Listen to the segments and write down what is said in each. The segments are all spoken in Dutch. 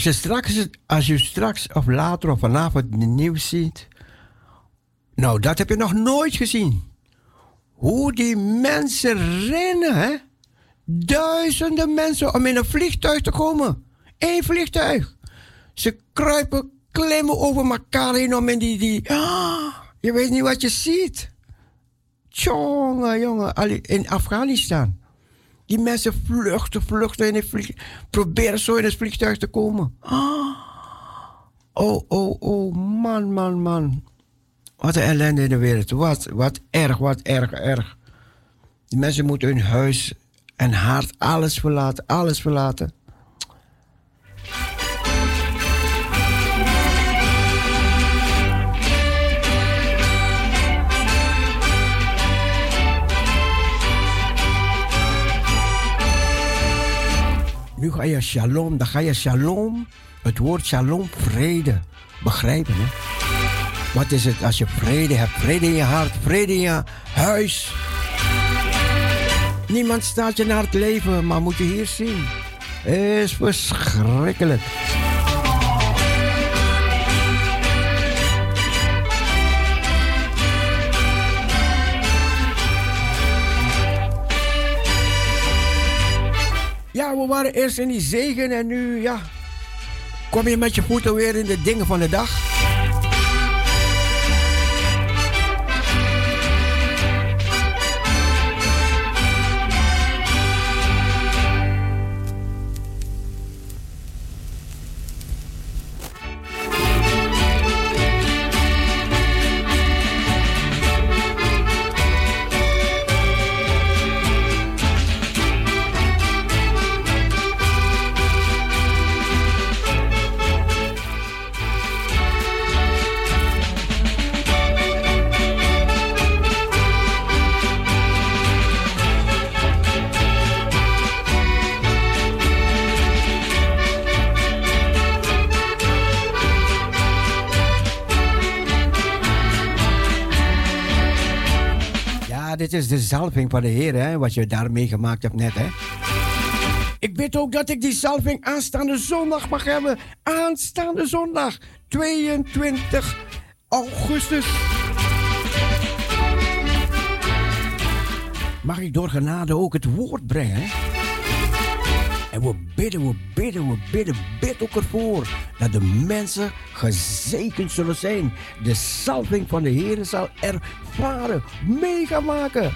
Als je straks, als je straks of later of vanavond het nieuws ziet. Nou, dat heb je nog nooit gezien. Hoe die mensen rennen, hè? Duizenden mensen om in een vliegtuig te komen. Eén vliegtuig. Ze kruipen, klimmen over elkaar heen om in die. die ah, je weet niet wat je ziet. Jongen, jongen, in Afghanistan. Die mensen vluchten, vluchten in het vliegtuig. Proberen zo in het vliegtuig te komen. Oh, oh, oh, man, man, man. Wat een ellende in de wereld. Wat, wat erg, wat erg, erg. Die mensen moeten hun huis en hart, alles verlaten, alles verlaten. Nu ga je shalom, dan ga je shalom, het woord shalom, vrede, begrijpen. Hè? Wat is het als je vrede hebt? Vrede in je hart, vrede in je huis. Niemand staat je naar het leven, maar moet je hier zien. Is verschrikkelijk. We waren eerst in die zegen en nu, ja, kom je met je voeten weer in de dingen van de dag. Dit is de zalving van de Heer, hè, wat je daarmee gemaakt hebt net. Hè. Ik weet ook dat ik die zalving aanstaande zondag mag hebben. Aanstaande zondag, 22 augustus. Mag ik door genade ook het woord brengen? We bidden, we bidden, we bidden, bid ook ervoor dat de mensen gezegend zullen zijn. De salving van de Heer zal ervaren, meegamaken.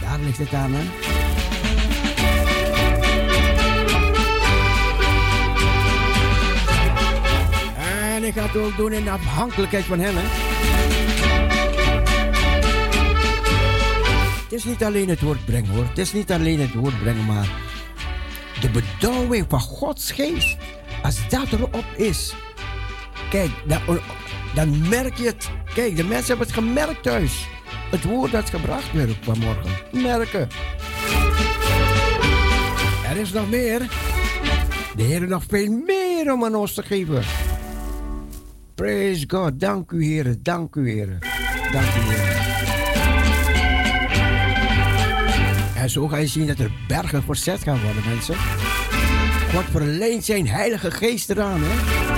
Daar ligt het aan, hè? En ik ga het ook doen in afhankelijkheid van hem, hè? Het is niet alleen het woord brengen hoor. Het is niet alleen het woord brengen, maar de bedouwing van Gods geest. Als dat erop is. Kijk, dan, dan merk je het. Kijk, de mensen hebben het gemerkt thuis. Het woord dat gebracht werd vanmorgen. Merken. Er is nog meer. De Heer nog veel meer om aan ons te geven. Praise God. Dank u, Heer. Dank u, Heer. Dank u, Heer. En zo ga je zien dat er bergen verzet gaan worden, mensen. God verleent zijn heilige geest eraan, hè.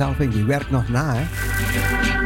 Salving die werkt nog na. Hè?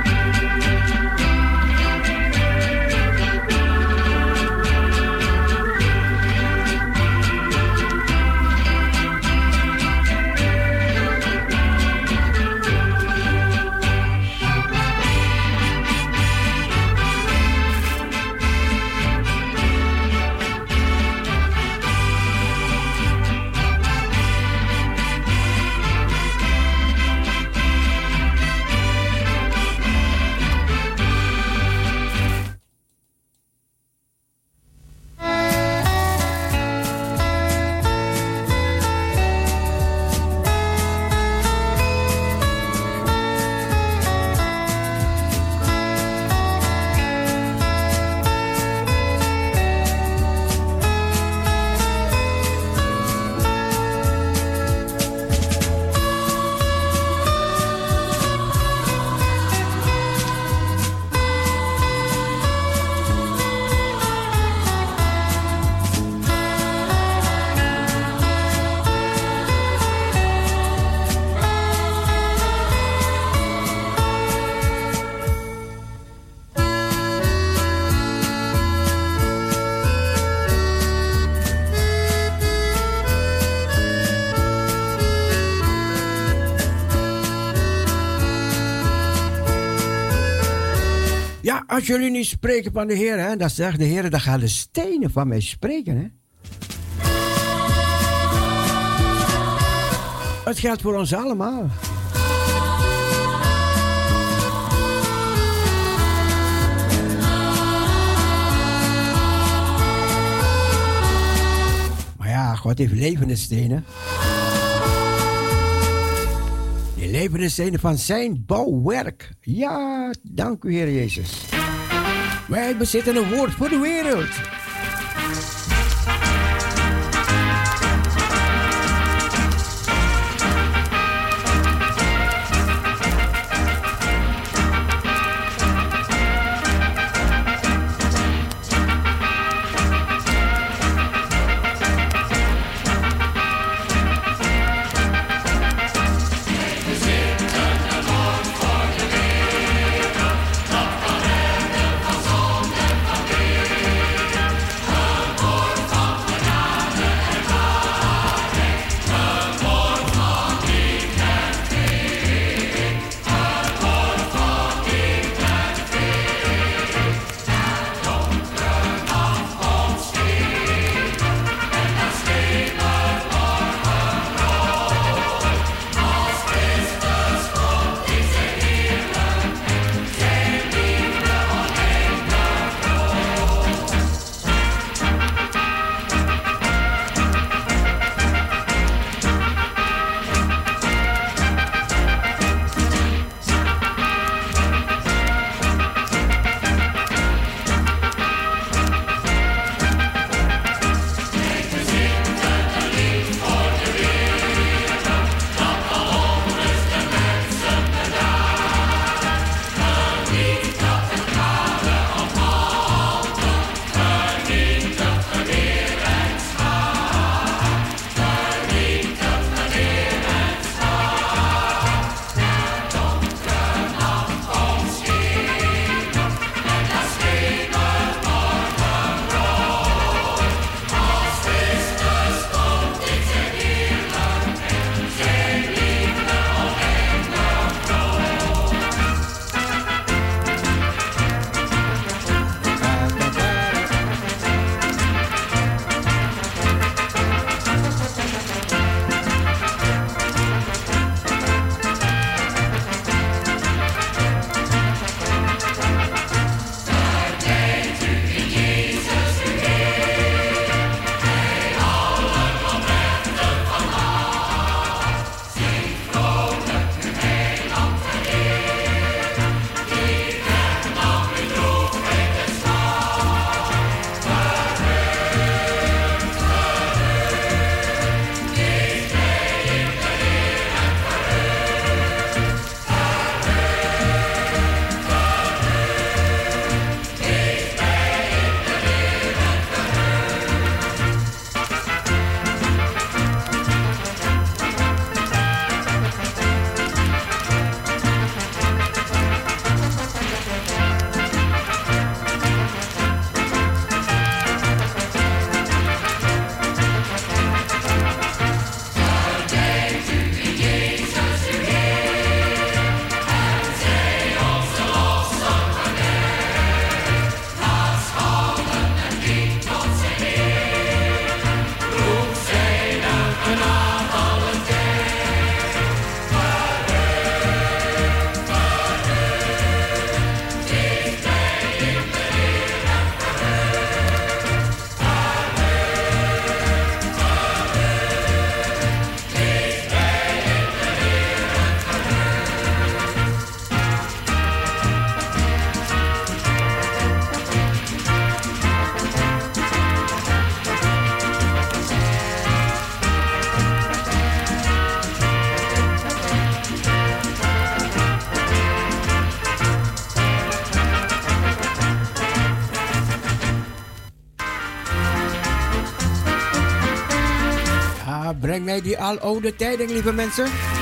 Jullie niet spreken van de Heer, dan zegt de Heer, dan gaan de stenen van mij spreken. Hè? Het geldt voor ons allemaal. Maar ja, God heeft levende stenen. Die levende stenen van zijn bouwwerk. Ja, dank u Heer Jezus. Wij bezitten een woord voor de wereld. Breng mij die al oude tijden, lieve mensen.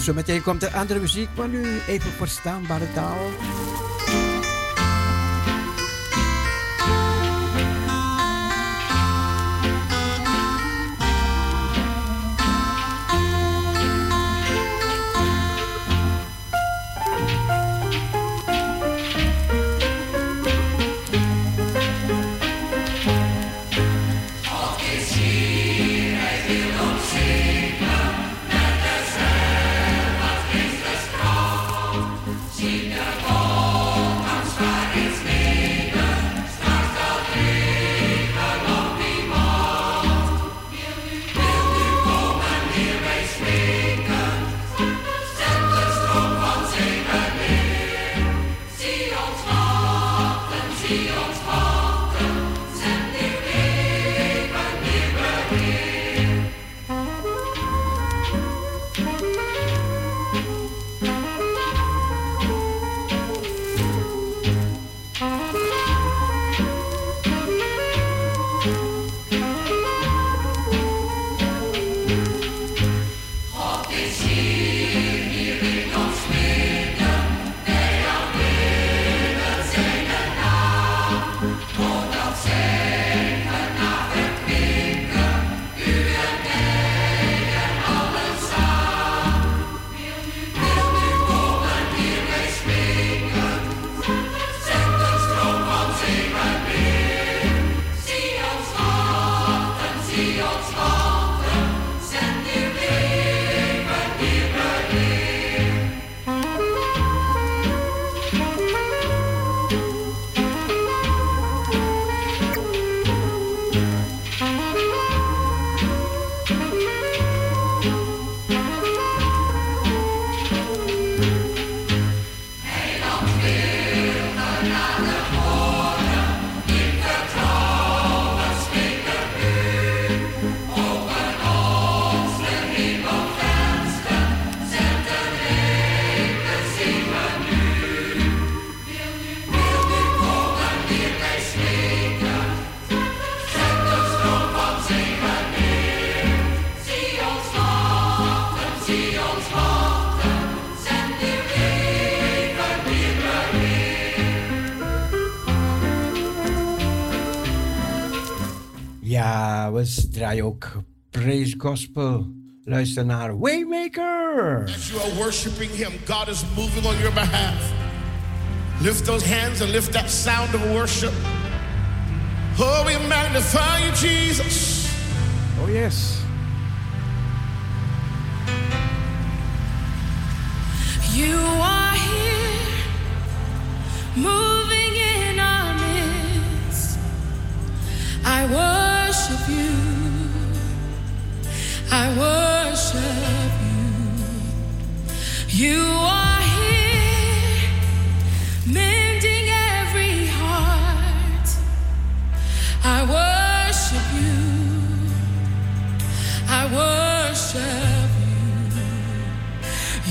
Zo meteen komt er andere muziek, maar nu even verstaanbare taal. Draai ook praise gospel. Luister naar Waymaker. As you are worshiping him, God is moving on your behalf. Lift those hands and lift that sound of worship. Oh, we magnify you, Jesus. Oh, yes.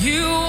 You.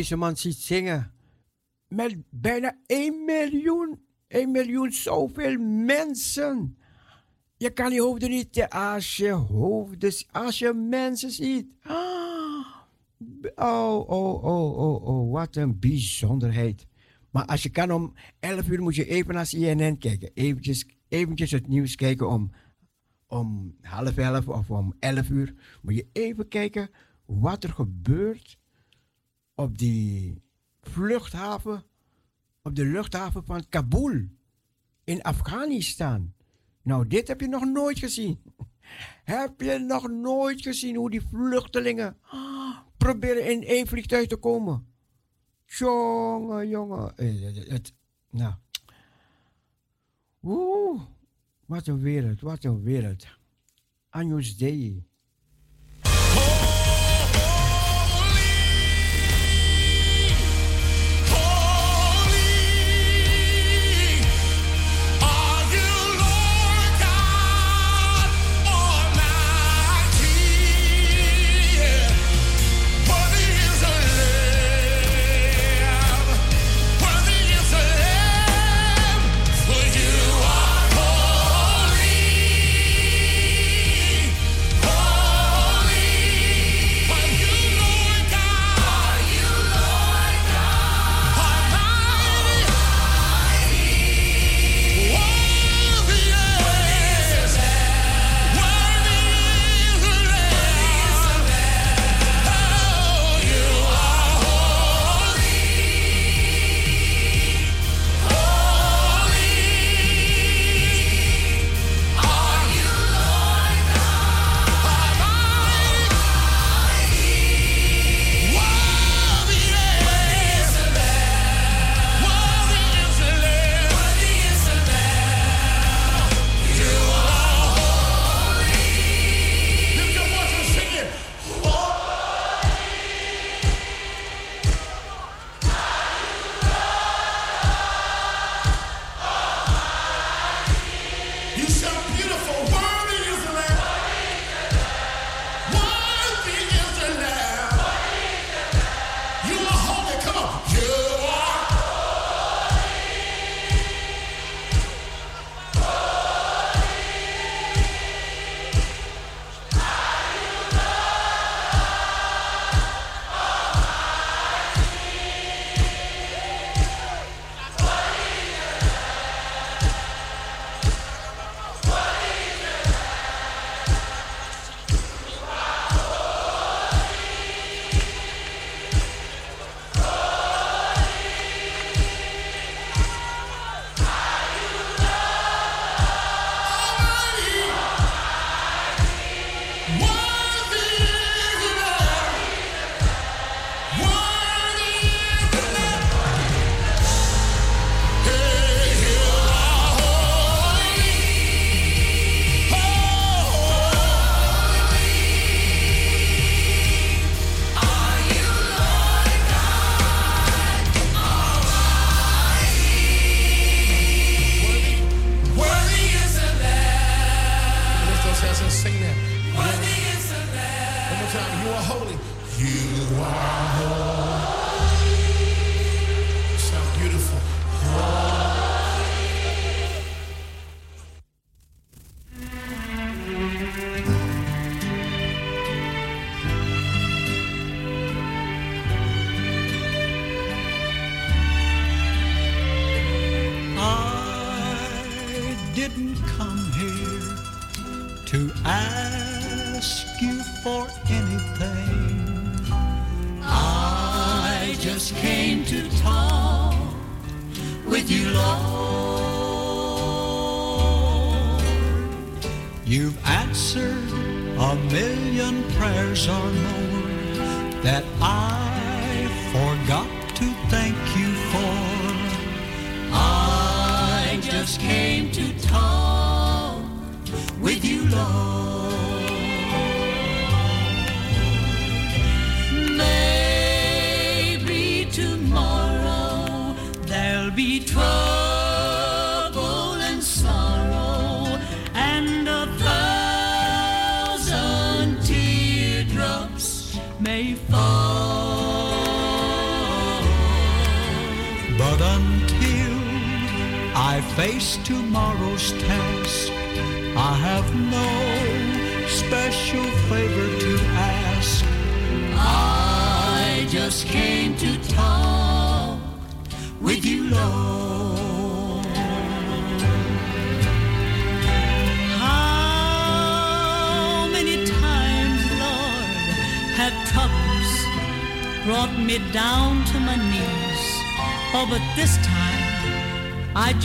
Deze man ziet zingen. Met bijna 1 miljoen, 1 miljoen zoveel mensen. Je kan je hoofden niet, als je hoofden, als je mensen ziet. Oh, oh, oh, oh, oh, wat een bijzonderheid. Maar als je kan om 11 uur moet je even naar CNN kijken. Eventjes, eventjes het nieuws kijken om, om half elf of om 11 uur. Moet je even kijken wat er gebeurt op die vluchthaven, op de luchthaven van Kabul in Afghanistan. Nou, dit heb je nog nooit gezien. Heb je nog nooit gezien hoe die vluchtelingen proberen in één vliegtuig te komen? Jongen, jongen. Het, nou. Oeh, wat een wereld, wat een wereld. Agnus Dei.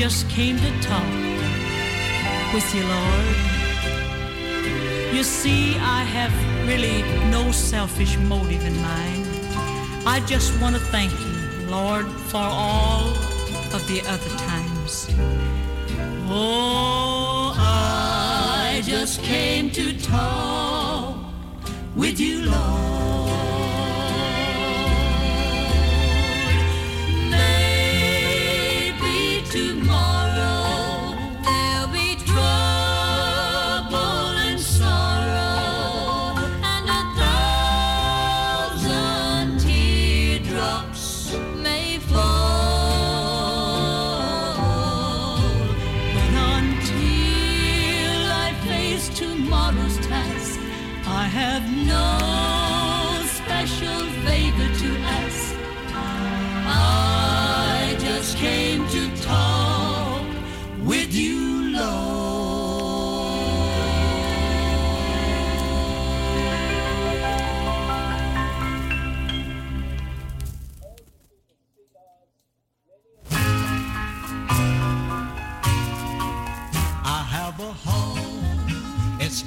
just came to talk with you, Lord. You see, I have really no selfish motive in mind. I just want to thank you, Lord, for all of the other times. Oh, I just came to talk with you, Lord.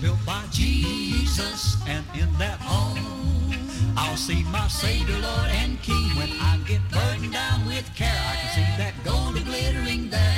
built by Jesus, and in that home I'll see my Savior, Lord, and King. When I get burdened down with care, I can see that gold glittering there.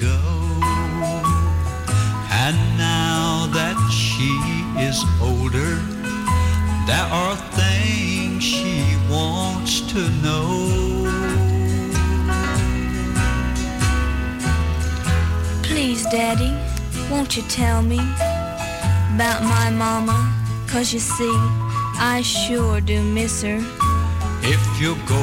go. And now that she is older, there are things she wants to know. Please, Daddy, won't you tell me about my mama? Cause you see, I sure do miss her. If you go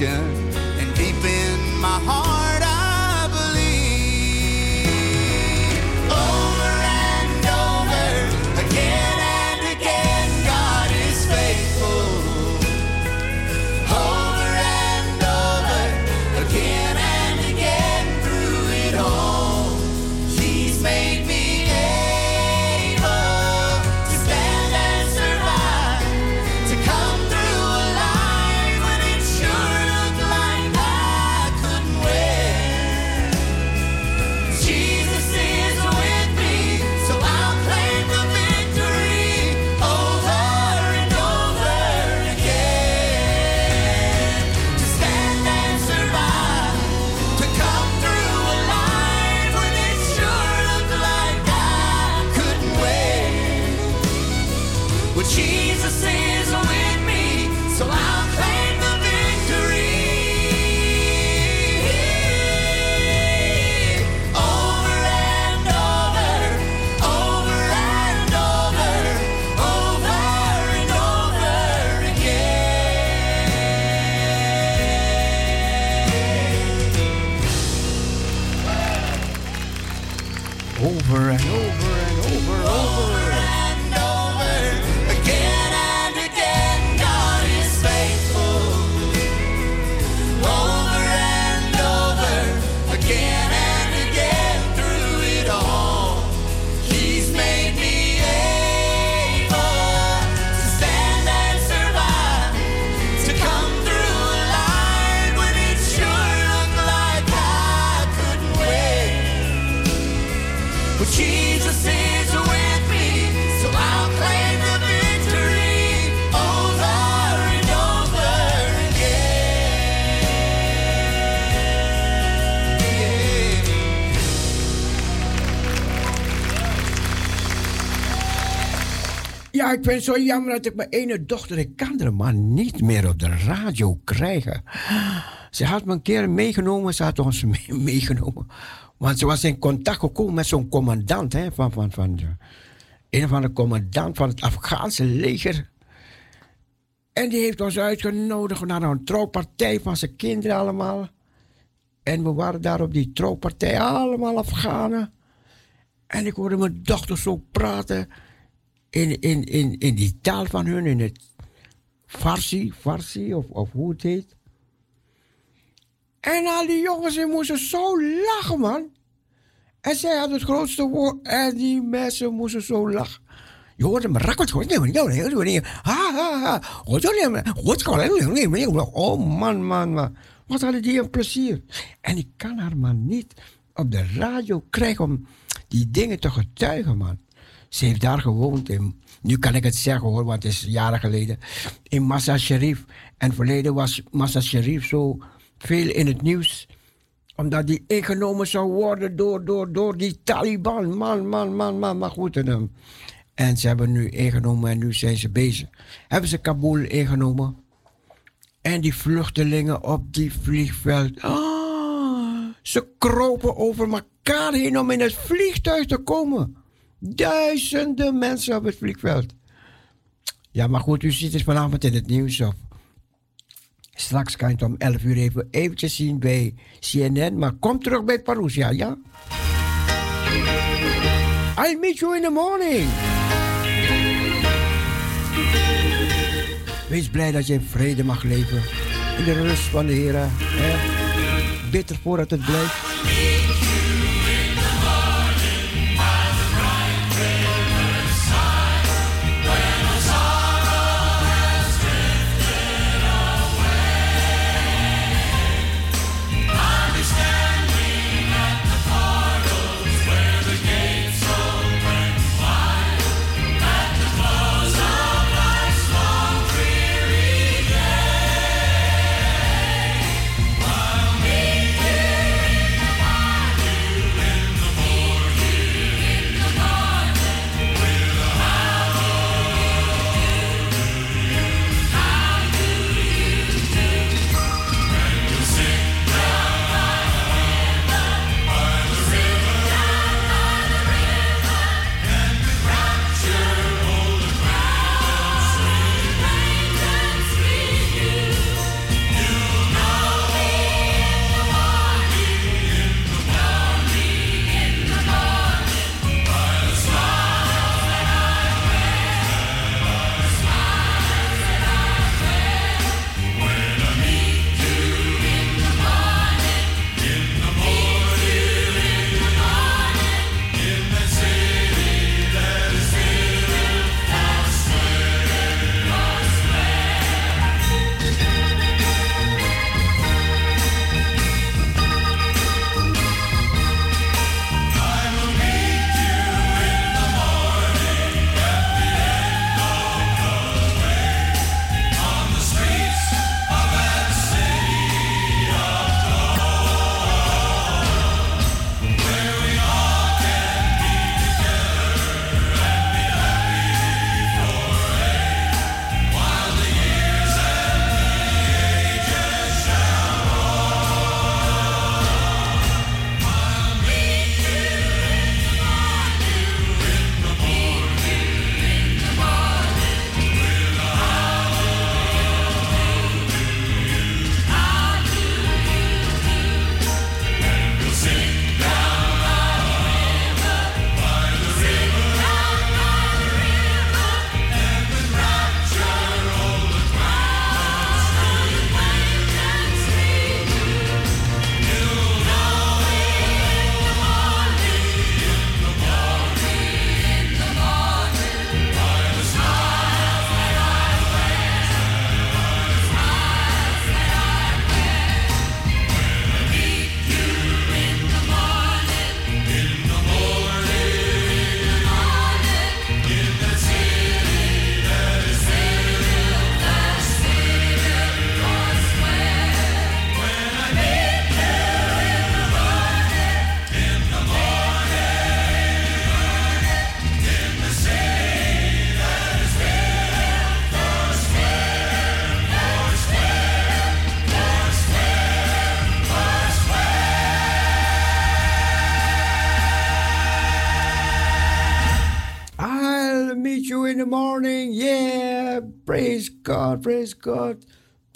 ocean she Ik vind het zo jammer dat ik mijn ene dochter, ik kan haar maar niet meer op de radio krijgen. Ze had me een keer meegenomen, ze had ons mee- meegenomen. Want ze was in contact gekomen met zo'n commandant, hè, van, van, van een van de commandant van het Afghaanse leger. En die heeft ons uitgenodigd naar een trouwpartij van zijn kinderen allemaal. En we waren daar op die trouwpartij, allemaal Afghanen. En ik hoorde mijn dochter zo praten in, in, in, in die taal van hun, in het Farsi, Farsi of, of hoe het heet. En al die jongens die moesten zo lachen, man. En zij had het grootste woord en die mensen moesten zo lachen. Je hoorde me rakkelt gewoon. Ha, ha, ha. Oh, man, man, man. Wat hadden die een plezier. En ik kan haar maar niet op de radio krijgen om die dingen te getuigen, man. Ze heeft daar gewoond. In, nu kan ik het zeggen hoor, want het is jaren geleden. In Massa Sharif. En verleden was Massa Sharif zo veel in het nieuws. Omdat die ingenomen zou worden door, door, door die Taliban. Man, man, man, man. Maar goed. En, en ze hebben nu ingenomen en nu zijn ze bezig. Hebben ze Kabul ingenomen. En die vluchtelingen op die vliegveld. Ah, ze kropen over elkaar heen om in het vliegtuig te komen. Duizenden mensen op het vliegveld. Ja, maar goed, u ziet het vanavond in het nieuws op. Straks kan je het om 11 uur even eventjes zien bij CNN. Maar kom terug bij Parousia, ja? I'll meet you in the morning. Wees blij dat je in vrede mag leven. In de rust van de Heer. Hè? Bid ervoor dat het blijft.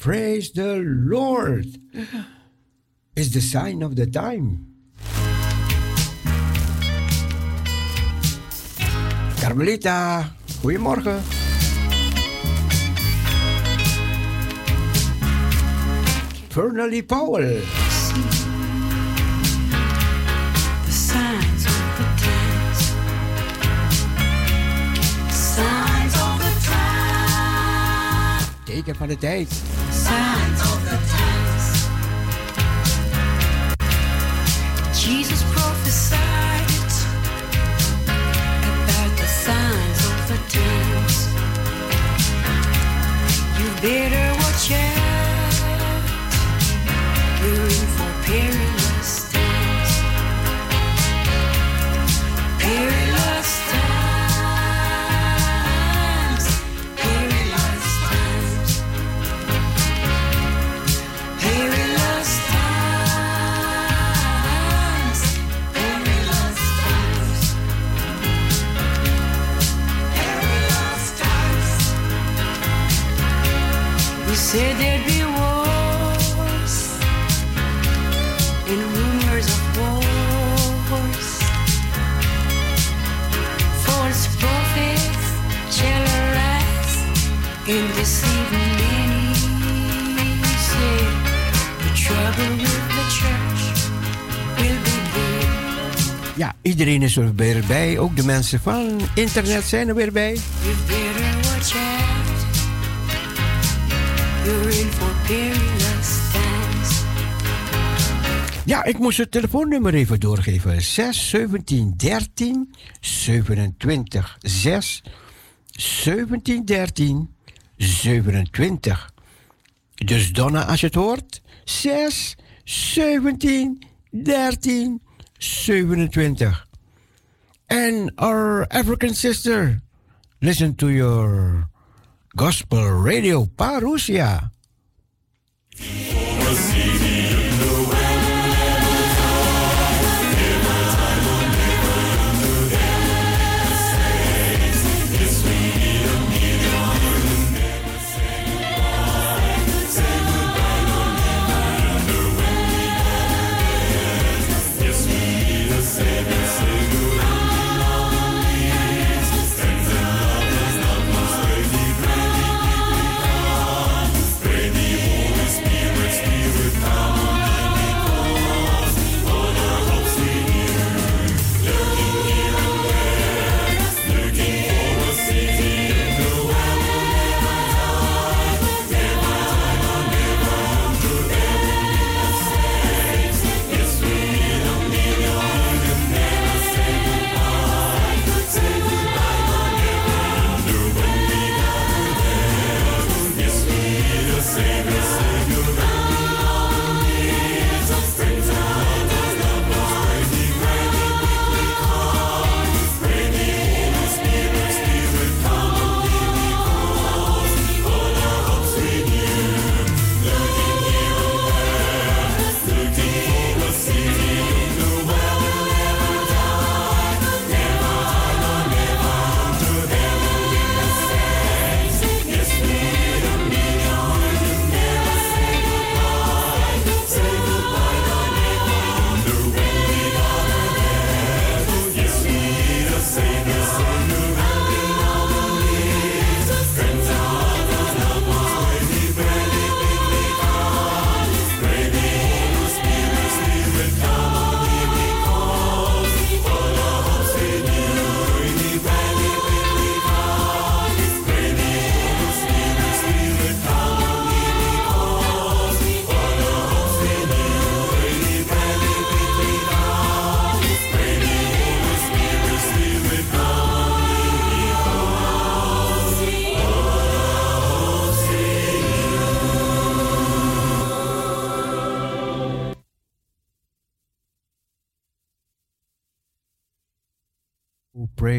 Praise the Lord. It's the sign of the time. Carmelita, goedemorgen. Fernally Powell. The signs of the times. Signs of the times. Teken van de tijd. Jesus er weer bij. Ook de mensen van internet zijn er weer bij. Ja, ik moest het telefoonnummer even doorgeven. 6 17 13 27 6 17 13 27. Dus Donna, als je het hoort. 6 17 13 27. And our African sister, listen to your gospel radio, Parousia.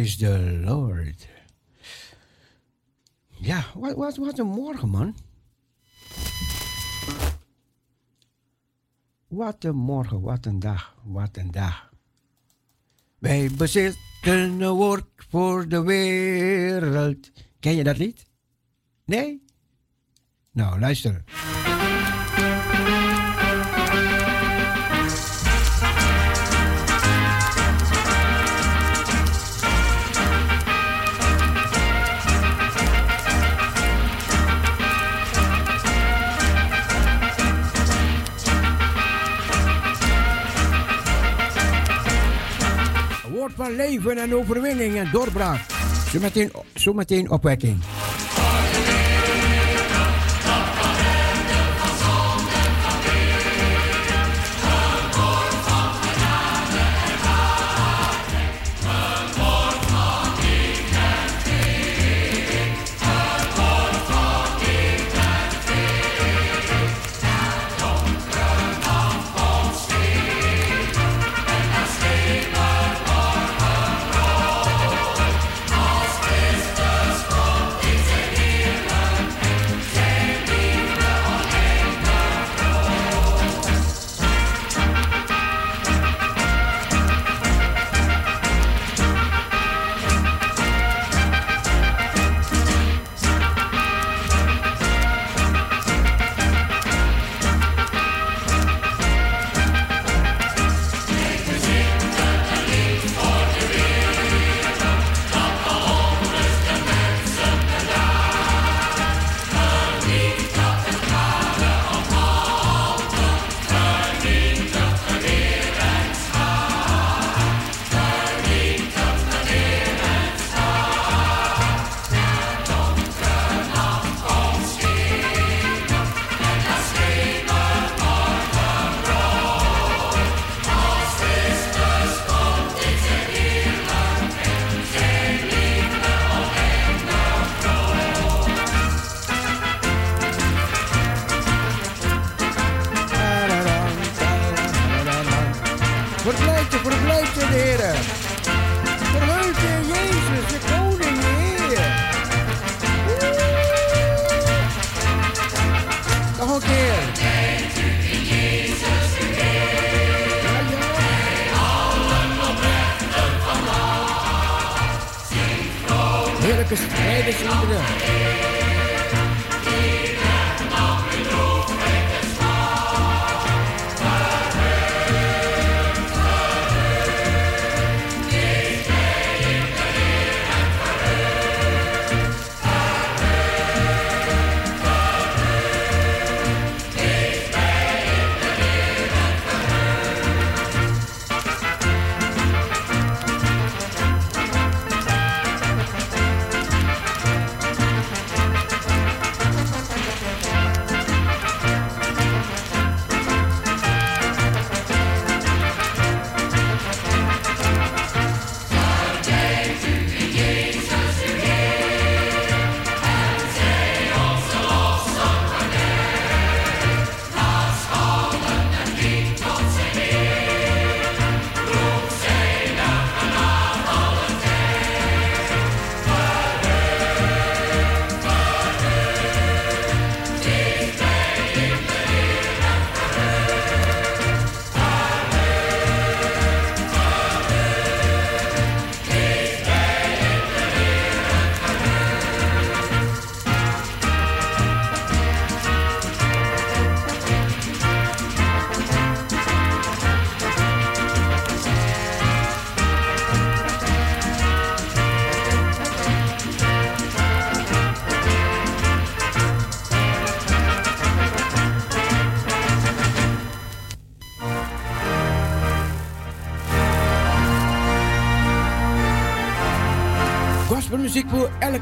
Praise the Lord. Ja, wat, wat, wat een morgen, man. Wat een morgen, wat een dag, wat een dag. Wij bezitten een woord voor de wereld. Ken je dat lied? Nee? Nou, luister. van leven en overwinning en doorbraak. Zometeen, zometeen opwekking.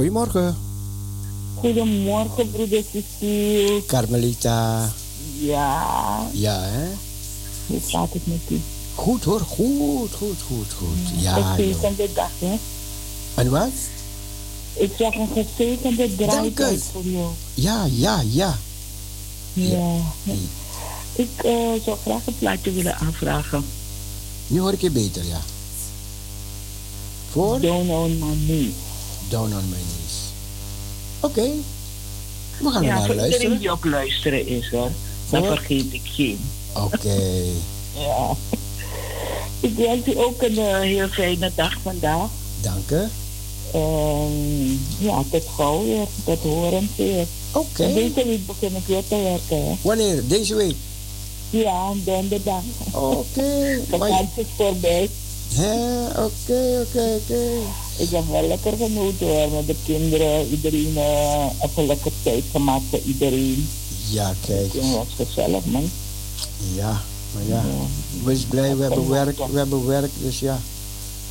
goedemorgen. Goedemorgen, broeder Cecile. Carmelita. Ja, Ja, hè? hoe gaat het met u? Goed hoor, goed, goed, goed, goed. Ja, joh. Gezegende dag, hè? En wat? Ik zeg een gezegende Dank draai u. voor jou. Ja, ja, ja. Ja. Ik eh, zou graag een plaatje willen aanvragen. Nu hoor ik je beter, ja. Voor? Down on my. Down on my knees. Oké. We gaan er Ja, naar luisteren. die op luisteren is, hoor. Dan vergeet ik geen. Oké. Ja. Ik wens u ook een eh, heel fijne dag vandaag. Dank u. Ja, tot gauw weer. Tot horen weer. Oké. En Deze week begin ik weer te werken. Wanneer? Deze week? Ja, donderdag. Oké. Vakantie is voorbij. Hè, oké, oké, oké. Ik heb wel lekker genoten hoor, met de kinderen. Iedereen even lekker tijd gemaakt voor iedereen. Ja, kijk. Het was gezellig, man. Ja, maar ja. Wees blij, we hebben werk, we hebben werk, dus ja.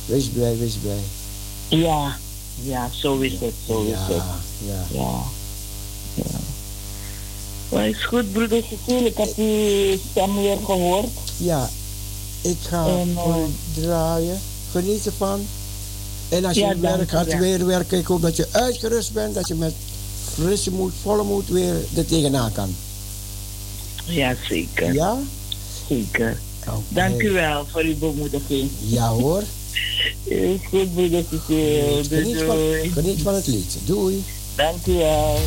Wees blij, wees blij. Ja, ja, zo is het, zo is Ja, het. ja. Ja. ja. Maar is goed, broeder Cecile, ik heb uw stem weer gehoord. Ja, ik ga En, eh, draaien. Geniet ervan. En als je Ja, werk weer werken, ik hoop dat je uitgerust bent, dat je met frisse moed, volle moed weer er tegenaan kan. Ja, zeker. Ja? Zeker. Dank u wel voor uw bemoediging. Ja hoor. Is goed, broeder Geniet van, geniet van het lied. Doei. Dank u wel.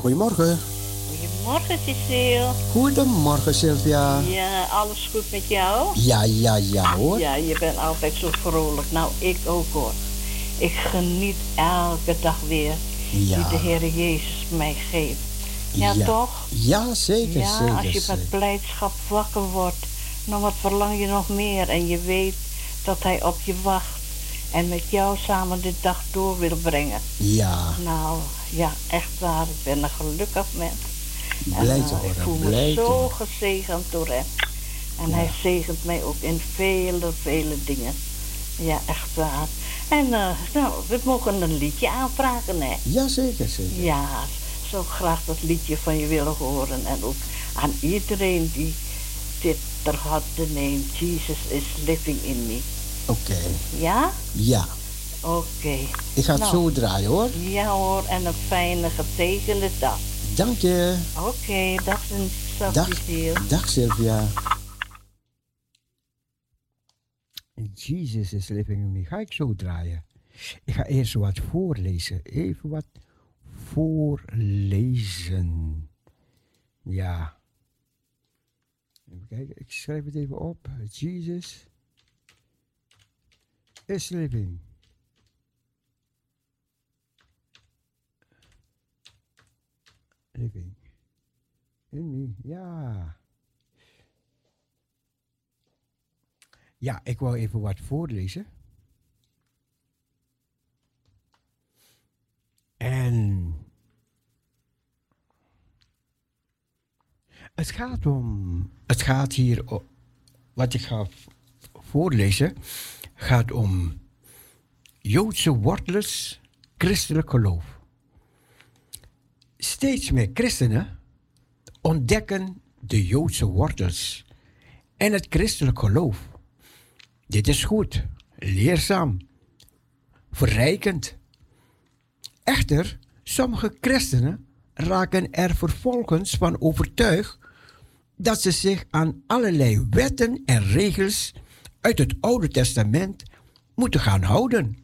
Goedemorgen. Goedemorgen, Cecile. Goedemorgen, Sylvia. Ja, alles goed met jou? Ja, ja, ja hoor. Ja, je bent altijd zo vrolijk. Nou, ik ook hoor. Ik geniet elke dag weer Ja. die de Heer Jezus mij geeft. Ja, Ja. toch? Ja, zeker, ja, zeker, als je zeker. met blijdschap wakker wordt, dan wat verlang je nog meer. En je weet dat Hij op je wacht en met jou samen de dag door wil brengen. Ja, Nou, ja, echt waar. Ik ben een gelukkig mens. En, blij eh, te Ik voel me zo gezegend door hem. En hij zegent mij ook in vele, vele dingen. Ja, echt waar. En eh, nou, we mogen een liedje aanvragen, hè? Ja, zeker, zeker. Ja, zo graag dat liedje van je willen horen. En ook aan iedereen die dit ter harte neemt. Jesus is living in me. Oké. Ja? Ja, Oké. ik ga het Nou, zo draaien hoor. Ja hoor, en een fijne, getegende dag. Dank je. Oké, dag en dag, Dag, dag Sylvia. Jesus is living in me. Ga ik zo draaien. Ik ga eerst wat voorlezen. Even wat voorlezen. Ja. Even kijken, ik schrijf het even op. Jesus is living. Living. In me, ja. Ja, ik wou even wat voorlezen. En het gaat om, het gaat hier, o- wat ik ga voorlezen, gaat om Joodse wortels, christelijk geloof. Steeds meer christenen ontdekken de Joodse wortels en het christelijk geloof. Dit is goed, leerzaam, verrijkend. Echter, sommige christenen raken er vervolgens van overtuigd dat ze zich aan allerlei wetten en regels uit het Oude Testament moeten gaan houden.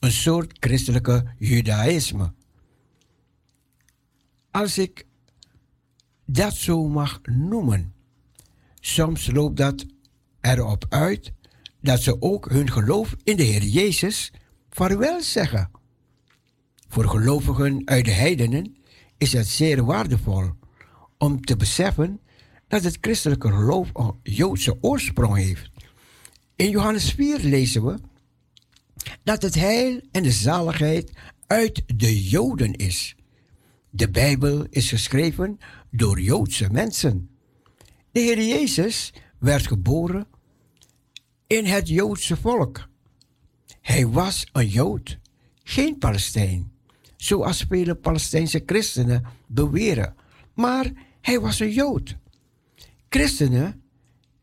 Een soort christelijke judaïsme. Als ik dat zo mag noemen. Soms loopt dat erop uit dat ze ook hun geloof in de Heer Jezus vaarwel zeggen. Voor gelovigen uit de heidenen is het zeer waardevol om te beseffen dat het christelijke geloof een Joodse oorsprong heeft. In Johannes 4 lezen we dat het heil en de zaligheid uit de Joden is. De Bijbel is geschreven door Joodse mensen. De Heer Jezus werd geboren in het Joodse volk. Hij was een Jood, geen Palestijn, zoals vele Palestijnse christenen beweren, maar hij was een Jood. Christenen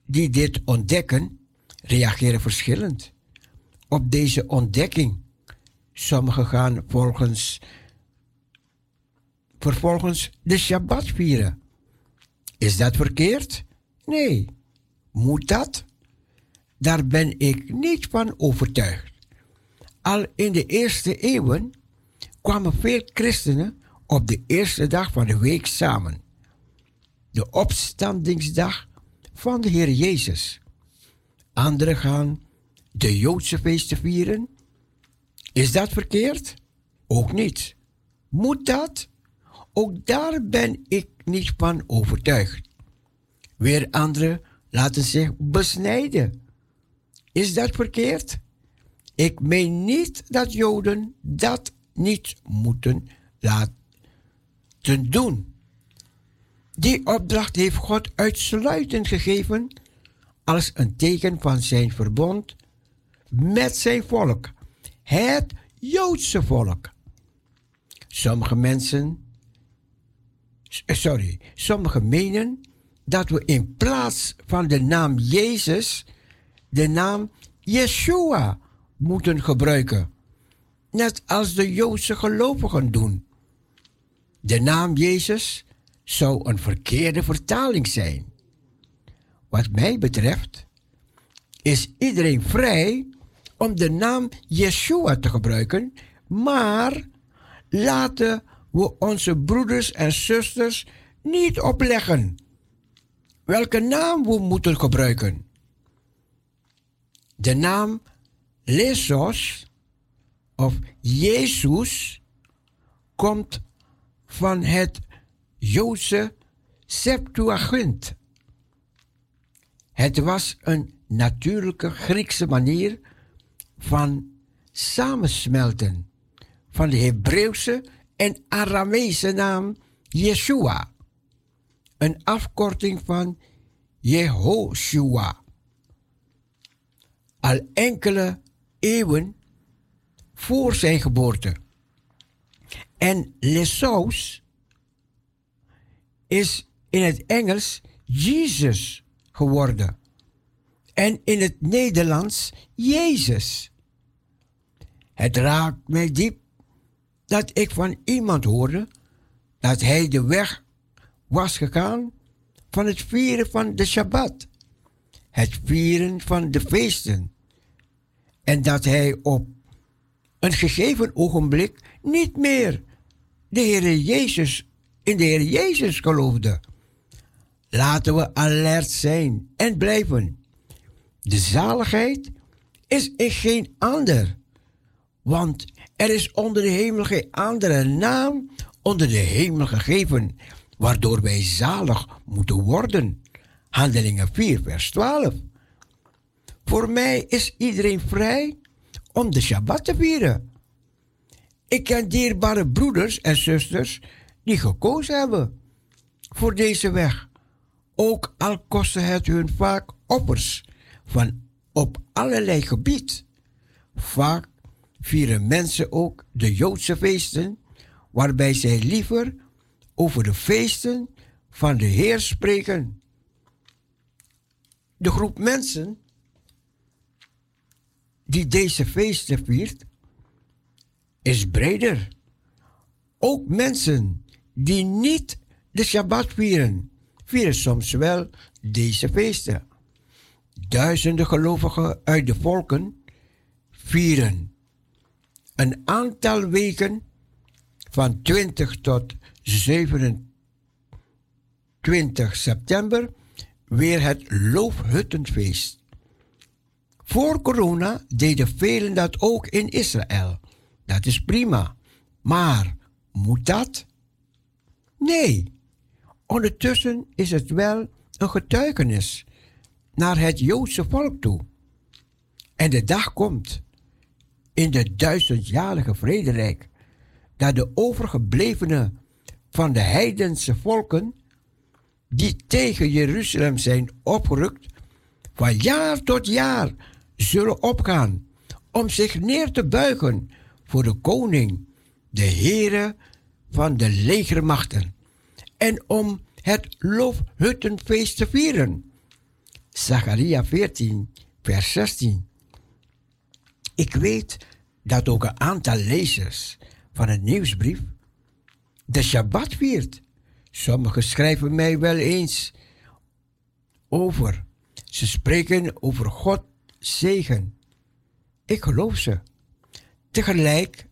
die dit ontdekken, reageren verschillend op deze ontdekking. Sommigen gaan volgens, vervolgens de Shabbat vieren. Is dat verkeerd? Nee. Moet dat? Daar ben ik niet van overtuigd. Al in de eerste eeuwen kwamen veel christenen op de eerste dag van de week samen. De opstandingsdag van de Heer Jezus. Anderen gaan de Joodse feesten vieren. Is dat verkeerd? Ook niet. Moet dat? Ook daar ben ik niet van overtuigd. Weer anderen laten zich besnijden. Is dat verkeerd? Ik meen niet dat Joden dat niet moeten laten doen. Die opdracht heeft God uitsluitend gegeven als een teken van zijn verbond met zijn volk, het Joodse volk. Sommige mensen, sorry, sommige menen dat we in plaats van de naam Jezus de naam Yeshua moeten gebruiken, net als de Joodse gelovigen doen. De naam Jezus zou een verkeerde vertaling zijn. Wat mij betreft is iedereen vrij om de naam Yeshua te gebruiken, maar laten we onze broeders en zusters niet opleggen welke naam we moeten gebruiken. De naam Lesos of Jezus komt van het Joodse Septuagint. Het was een natuurlijke Griekse manier van samensmelten van de Hebreeuwse en Arameese naam Yeshua, een afkorting van Jehoshua. Al enkele eeuwen voor zijn geboorte. En Lessos is in het Engels Jesus geworden. En in het Nederlands Jezus. Het raakt mij diep dat ik van iemand hoorde dat hij de weg was gegaan van het vieren van de Shabbat, het vieren van de feesten, en dat hij op een gegeven ogenblik niet meer de Heer Jezus in de Heer Jezus geloofde. Laten we alert zijn en blijven. De zaligheid is in geen ander, want er is onder de hemel geen andere naam onder de hemel gegeven, waardoor wij zalig moeten worden. Handelingen 4, vers 12. Voor mij is iedereen vrij om de Shabbat te vieren. Ik ken dierbare broeders en zusters die gekozen hebben voor deze weg. Ook al kostte het hun vaak offers van op allerlei gebied. Vaak vieren mensen ook de Joodse feesten, waarbij zij liever over de feesten van de Heer spreken. De groep mensen die deze feesten viert, is breder. Ook mensen die niet de Shabbat vieren, vieren soms wel deze feesten. Duizenden gelovigen uit de volken vieren een aantal weken van 20 tot 27 september weer het Loofhuttenfeest. Voor corona deden velen dat ook in Israël. Dat is prima. Maar moet dat? Nee. Ondertussen is het wel een getuigenis naar het Joodse volk toe. En de dag komt in de duizendjarige vrederijk dat de overgeblevenen van de heidense volken die tegen Jeruzalem zijn opgerukt, van jaar tot jaar zullen opgaan om zich neer te buigen voor de koning, de Heere van de legermachten, en om het Loofhuttenfeest te vieren. Zacharia 14, vers 16. Ik weet dat ook een aantal lezers van het nieuwsbrief de Shabbat viert. Sommigen schrijven mij wel eens over. Ze spreken over God zegen. Ik geloof ze. Tegelijk,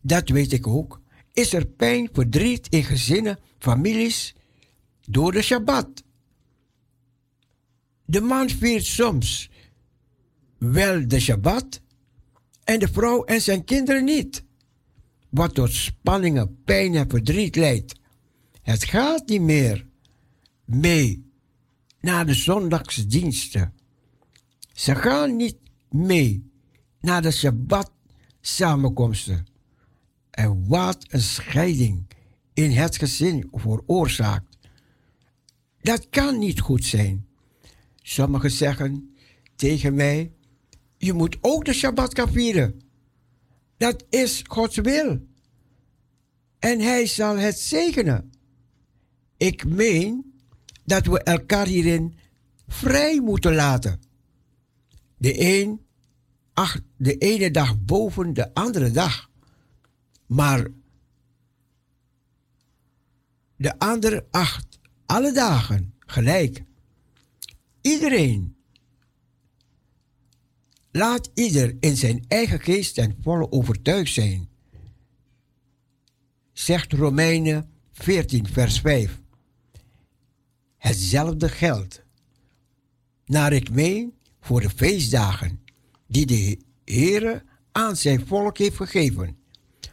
dat weet ik ook, is er pijn, verdriet in gezinnen, families door de Shabbat. De man viert soms wel de Shabbat en de vrouw en zijn kinderen niet. Wat tot spanningen, pijn en verdriet leidt. Het gaat niet meer mee naar de zondagsdiensten. Ze gaan niet mee naar de Shabbat samenkomsten. En wat een scheiding in het gezin veroorzaakt. Dat kan niet goed zijn. Sommigen zeggen tegen mij: Je moet ook de Shabbat gaan vieren. Dat is Gods wil. En Hij zal het zegenen. Ik meen dat we elkaar hierin vrij moeten laten. De, een, ach, de ene dag boven de andere dag. Maar de andere acht alle dagen gelijk. Iedereen. Laat ieder in zijn eigen geest ten volle overtuigd zijn. zegt Romeinen 14, vers 5. Hetzelfde geldt, naar ik meen, voor de feestdagen die de Heere aan zijn volk heeft gegeven.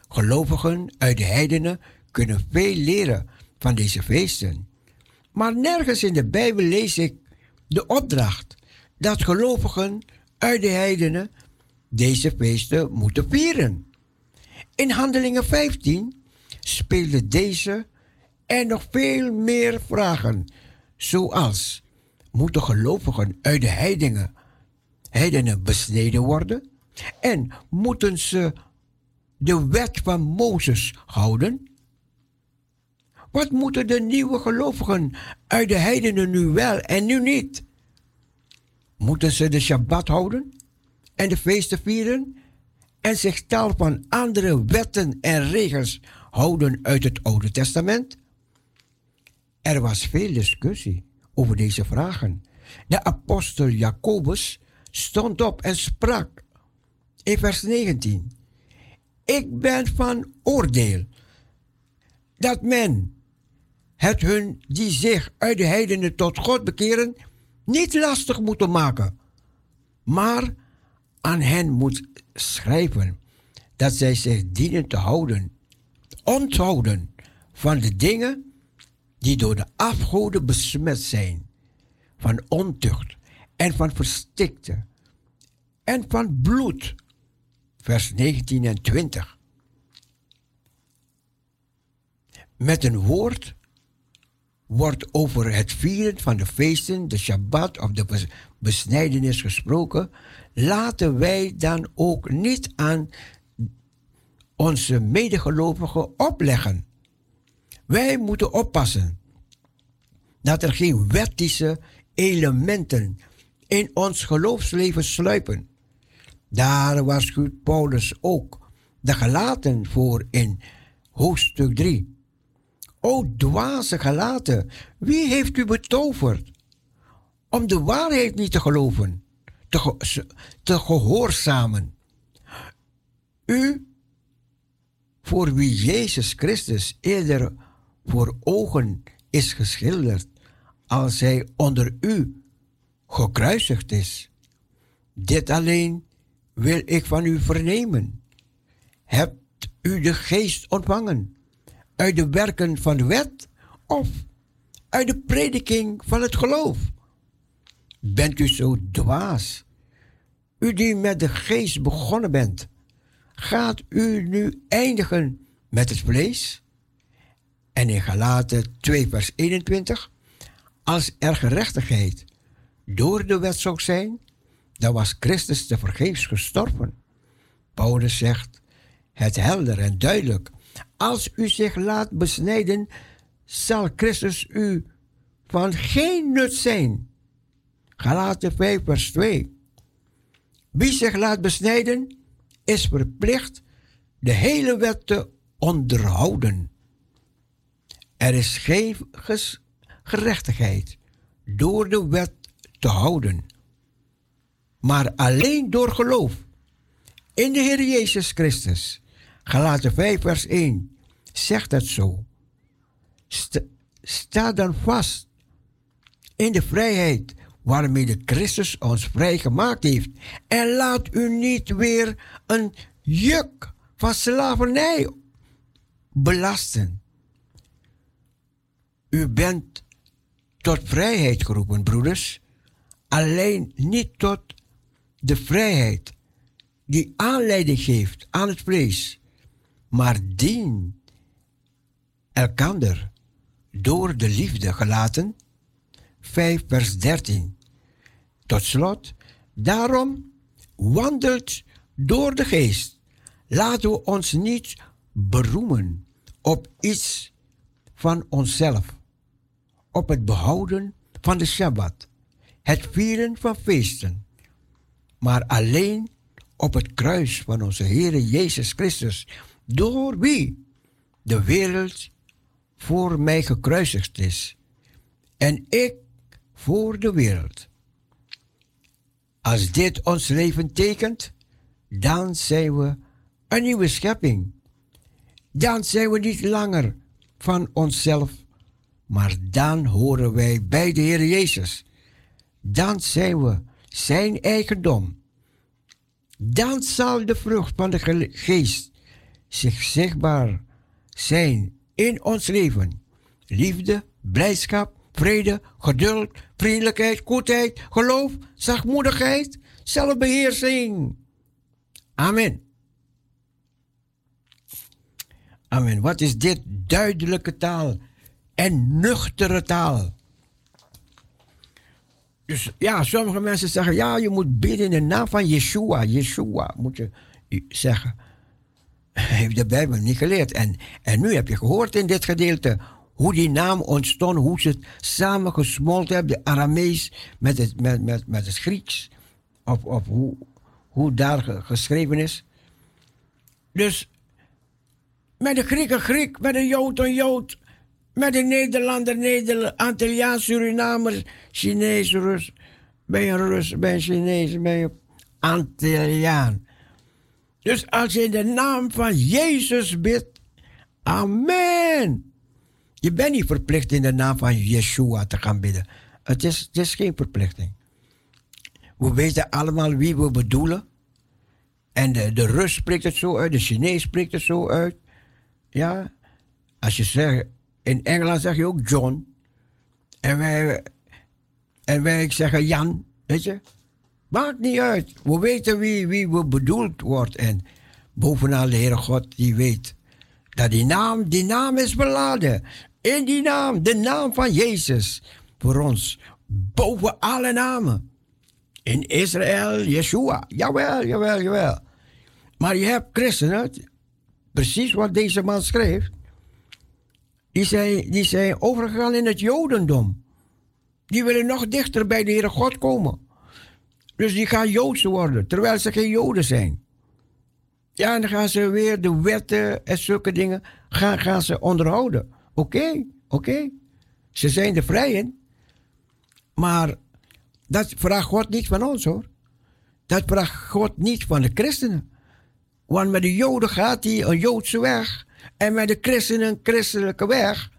Gelovigen uit de heidenen kunnen veel leren van deze feesten. Maar nergens in de Bijbel lees ik de opdracht dat gelovigen uit de heidenen deze feesten moeten vieren. In Handelingen 15 speelden deze en nog veel meer vragen, zoals moeten gelovigen uit de heidenen, heidenen besneden worden? En moeten ze de wet van Mozes houden? Wat moeten de nieuwe gelovigen uit de heidenen nu wel en nu niet? Moeten ze de Shabbat houden en de feesten vieren en zich tal van andere wetten en regels houden uit het Oude Testament? Er was veel discussie over deze vragen. De apostel Jacobus stond op en sprak in vers 19. Ik ben van oordeel dat men het hun die zich uit de heidenen tot God bekeren niet lastig moeten maken, maar aan hen moet schrijven dat zij zich dienen te houden, onthouden van de dingen die door de afgoden besmet zijn, van ontucht en van verstikte en van bloed. Vers 19 en 20. Met een woord wordt over het vieren van de feesten, de Shabbat of de besnijdenis gesproken, laten wij dan ook niet aan onze medegelovigen opleggen. Wij moeten oppassen dat er geen wettische elementen in ons geloofsleven sluipen. Daar waarschuwt Paulus ook de gelaten voor in hoofdstuk 3. O dwaze gelaten, wie heeft u betoverd? Om de waarheid niet te geloven, te, te gehoorzamen. U, voor wie Jezus Christus eerder voor ogen is geschilderd, als hij onder u gekruisigd is. Dit alleen wil ik van u vernemen. Hebt u de geest ontvangen uit de werken van de wet of uit de prediking van het geloof? Bent u zo dwaas? U die met de geest begonnen bent, gaat u nu eindigen met het vlees? En in Galaten 2 vers 21, als er gerechtigheid door de wet zou zijn, dan was Christus te vergeefs gestorven. Paulus zegt het helder en duidelijk. Als u zich laat besnijden, zal Christus u van geen nut zijn. Galaten 5 vers 2. Wie zich laat besnijden, is verplicht de hele wet te onderhouden. Er is geen gerechtigheid door de wet te houden maar alleen door geloof in de Heer Jezus Christus. Galaten 5 vers 1 zegt het zo. Sta dan vast in de vrijheid waarmee de Christus ons vrijgemaakt heeft. En laat u niet weer een juk van slavernij belasten. U bent tot vrijheid geroepen, broeders. Alleen niet tot de vrijheid die aanleiding geeft aan het vlees, maar dien elkander door de liefde gelaten. 5 vers 13. Tot slot, daarom wandelt door de geest. Laten we ons niet beroemen op iets van onszelf, op het behouden van de Sabbat, het vieren van feesten maar alleen op het kruis van onze Heer Jezus Christus, door wie de wereld voor mij gekruisigd is en ik voor de wereld. Als dit ons leven tekent, dan zijn we een nieuwe schepping Dan zijn we niet langer van onszelf, maar dan horen wij bij de Heer Jezus. Dan zijn we zijn eigendom. Dan zal de vrucht van de ge- geest zich zichtbaar zijn in ons leven. Liefde, blijdschap, vrede, geduld, vriendelijkheid, goedheid, geloof, zachtmoedigheid, zelfbeheersing. Amen. Amen. Wat is dit duidelijke taal en nuchtere taal? Dus ja, sommige mensen zeggen, ja, je moet bidden in de naam van Yeshua. Yeshua moet je zeggen. Heeft de Bijbel niet geleerd. En, en nu heb je gehoord in dit gedeelte hoe die naam ontstond, hoe ze het samen gesmolten hebben, de Aramees met het, met, met, met het Grieks. Of, of hoe, hoe daar ge- geschreven is. Dus met de Griek een Griek, met de Jood een Jood, met de Nederlander Nederlander, Antilliaan, Surinamer, Chinees, Rus. Ben je Rus, ben je Chinees, ben je Antilliaan. Dus als je in de naam van Jezus bidt, amen. Je bent niet verplicht in de naam van Yeshua te gaan bidden. Het is, het is geen verplichting. We weten allemaal wie we bedoelen. En de, de Rus spreekt het zo uit, de Chinees spreekt het zo uit. Ja, als je zegt, in Engeland zeg je ook John. En wij, en wij zeggen Jan, weet je. Maakt niet uit. We weten wie, wie we bedoeld wordt. En bovenal de Heere God, die weet dat die naam, die naam is beladen. In die naam, de naam van Jezus. Voor ons, boven alle namen. In Israël, Yeshua. Jawel, jawel, jawel. Maar je hebt christenen, precies wat deze man schreef. Die zijn, die zijn overgegaan in het Jodendom. Die willen nog dichter bij de Heere God komen. Dus die gaan Joods worden, terwijl ze geen Joden zijn. Ja, en dan gaan ze weer de wetten en zulke dingen gaan, gaan ze onderhouden. Oké, oké. Ze zijn de vrijen. Maar dat vraagt God niet van ons hoor. Dat vraagt God niet van de christenen. Want met de Joden gaat hij een Joodse weg. En met de christenen een christelijke weg.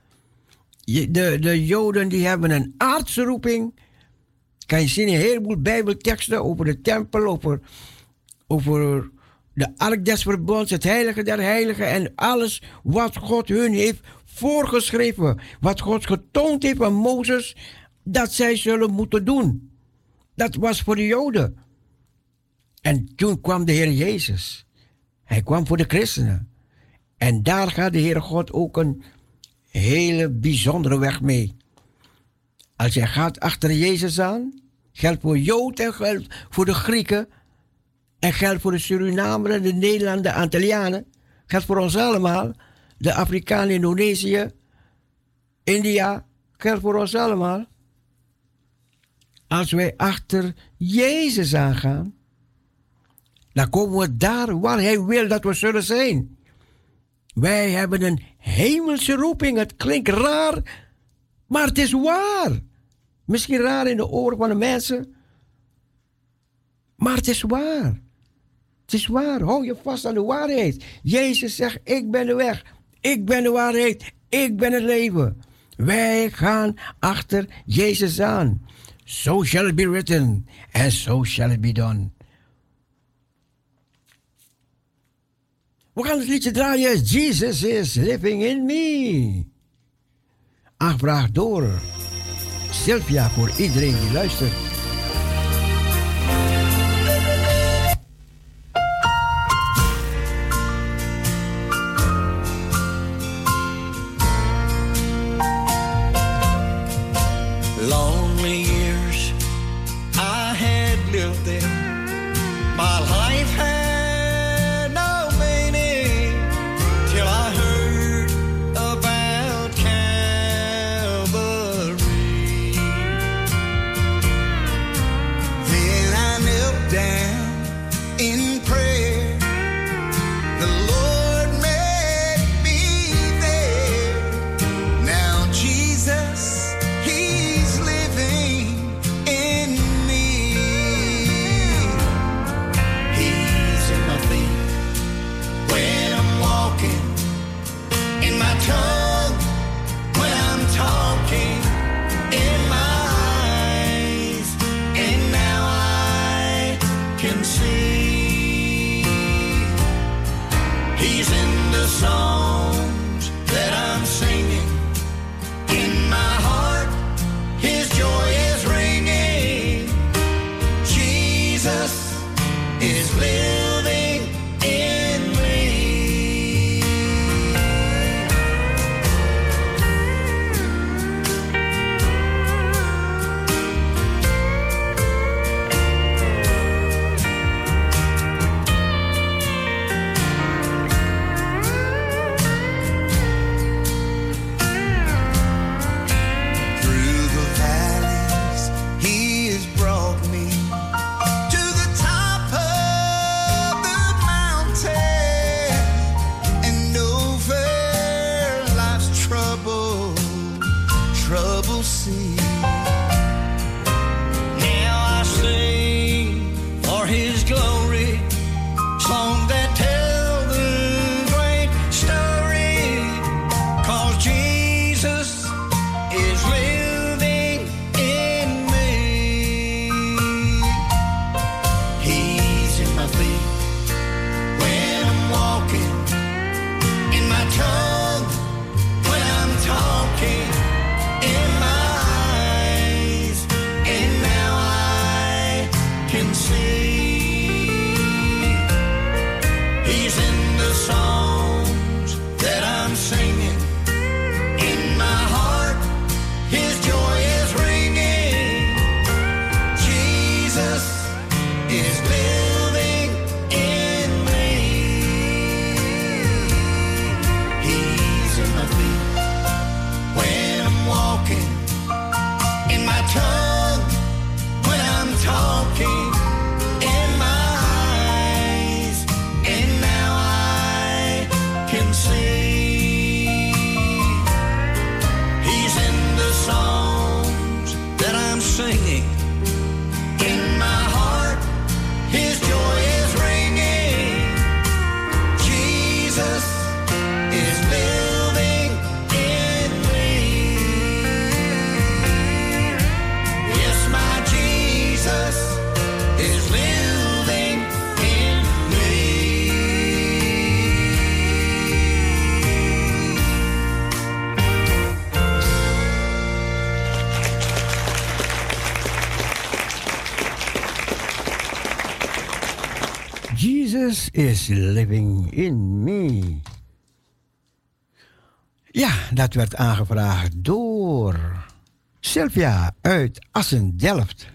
De, de Joden die hebben een aardse roeping. Kan je zien een heleboel bijbelteksten over de tempel, over, over de ark des verbonds, het heilige der heiligen en alles wat God hun heeft voorgeschreven. Wat God getoond heeft aan Mozes dat zij zullen moeten doen. Dat was voor de Joden. En toen kwam de Heer Jezus. Hij kwam voor de christenen. En daar gaat de Heere God ook een hele bijzondere weg mee. Als jij gaat achter Jezus aan, geldt voor Jood en geldt voor de Grieken. En geldt voor de Surinameren, de Nederlanders, de Antillianen. Geldt voor ons allemaal. De Afrikanen, Indonesië, India. Geldt voor ons allemaal. Als wij achter Jezus aangaan, dan komen we daar waar Hij wil dat we zullen zijn. Wij hebben een hemelse roeping. Het klinkt raar, maar het is waar. Misschien raar in de oren van de mensen, maar het is waar. Het is waar. Hou je vast aan de waarheid. Jezus zegt: Ik ben de weg, ik ben de waarheid, ik ben het leven. Wij gaan achter Jezus aan. So shall it be written, and so shall it be done. We gaan het liedje draaien. Jesus is living in me. Aangevraagd door Sylvia voor iedereen die luistert. He's in the song. Is living in me. Ja, dat werd aangevraagd door Sylvia uit Assen-Delft.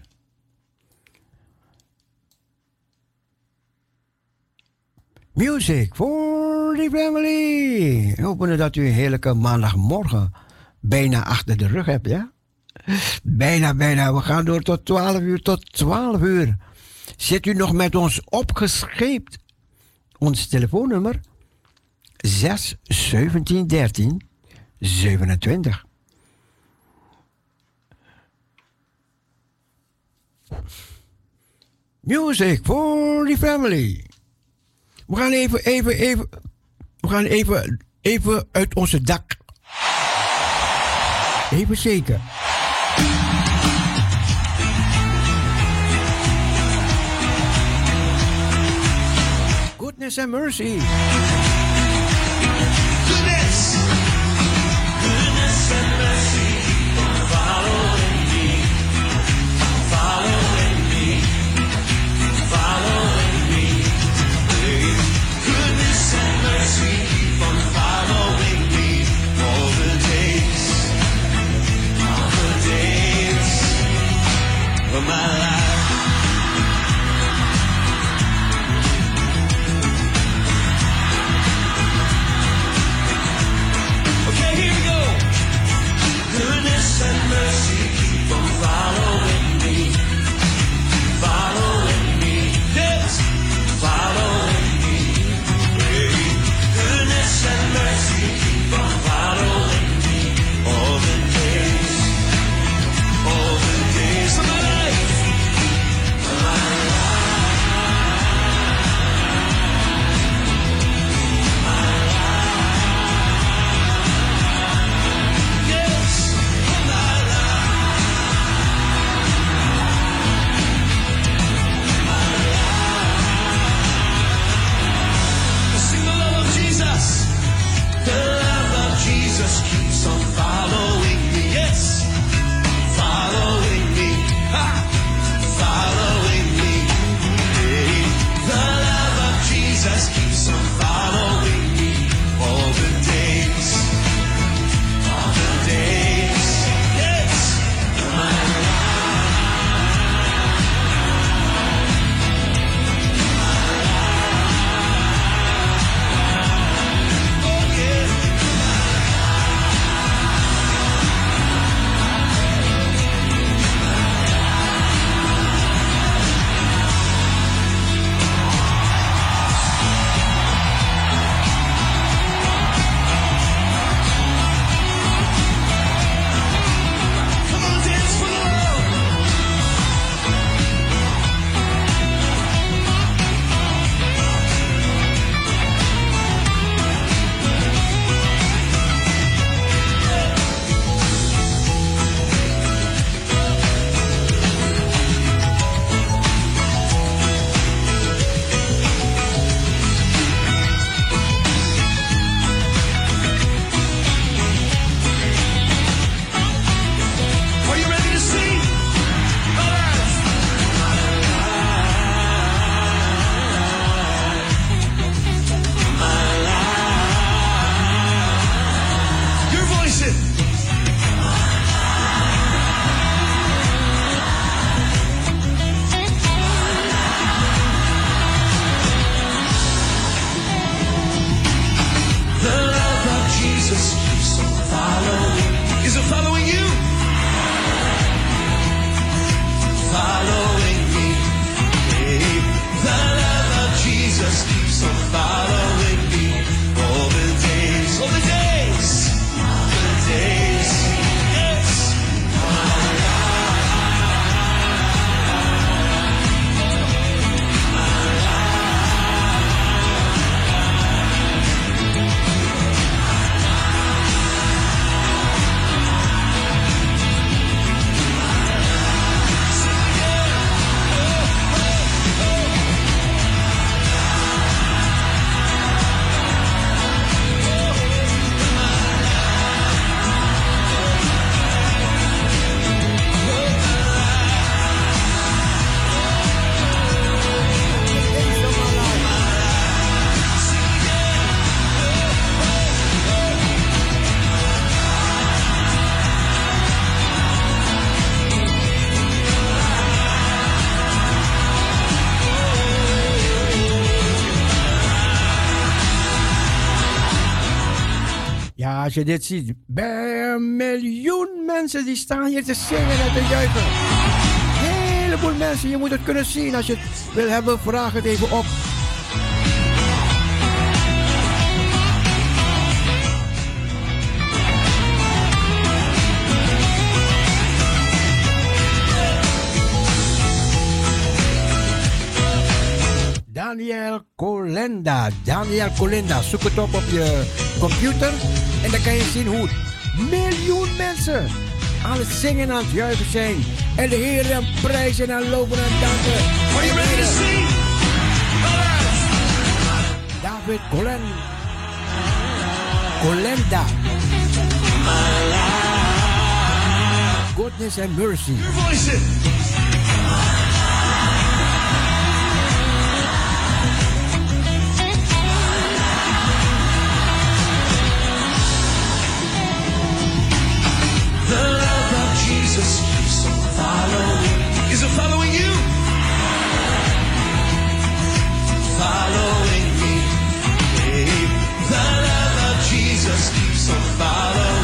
Music for the family. Hopen dat u een heerlijke maandagmorgen bijna achter de rug hebt, ja? Bijna, bijna. We gaan door tot 12 uur, tot 12 uur. Zit u nog met ons opgescheept? Ons telefoonnummer 6 17 13 27. Music for the family. We gaan even, even, even. We gaan even, even uit onze dak. Even zeker. Goodness and mercy. Goodness, goodness and mercy following me, following me, following me. Goodness and mercy following me all the days, all the days of my life. Als je dit ziet, bij een miljoen mensen die staan hier te zingen en te juichen. Heleboel mensen, je moet het kunnen zien. Als je het wil hebben, vraag het even op. Daniel Colenda. Daniel Colenda. Zoek het op op je computer. En dan kan je zien hoe miljoen mensen aan het zingen en aan het juichen zijn. En de Heer prijzen en loven en danken. Are you ready to sing? David Colen. Colenda. Goodness and mercy. Your The love of Jesus keeps on following. Is it following you? Following me. Hey, the love of Jesus keeps on following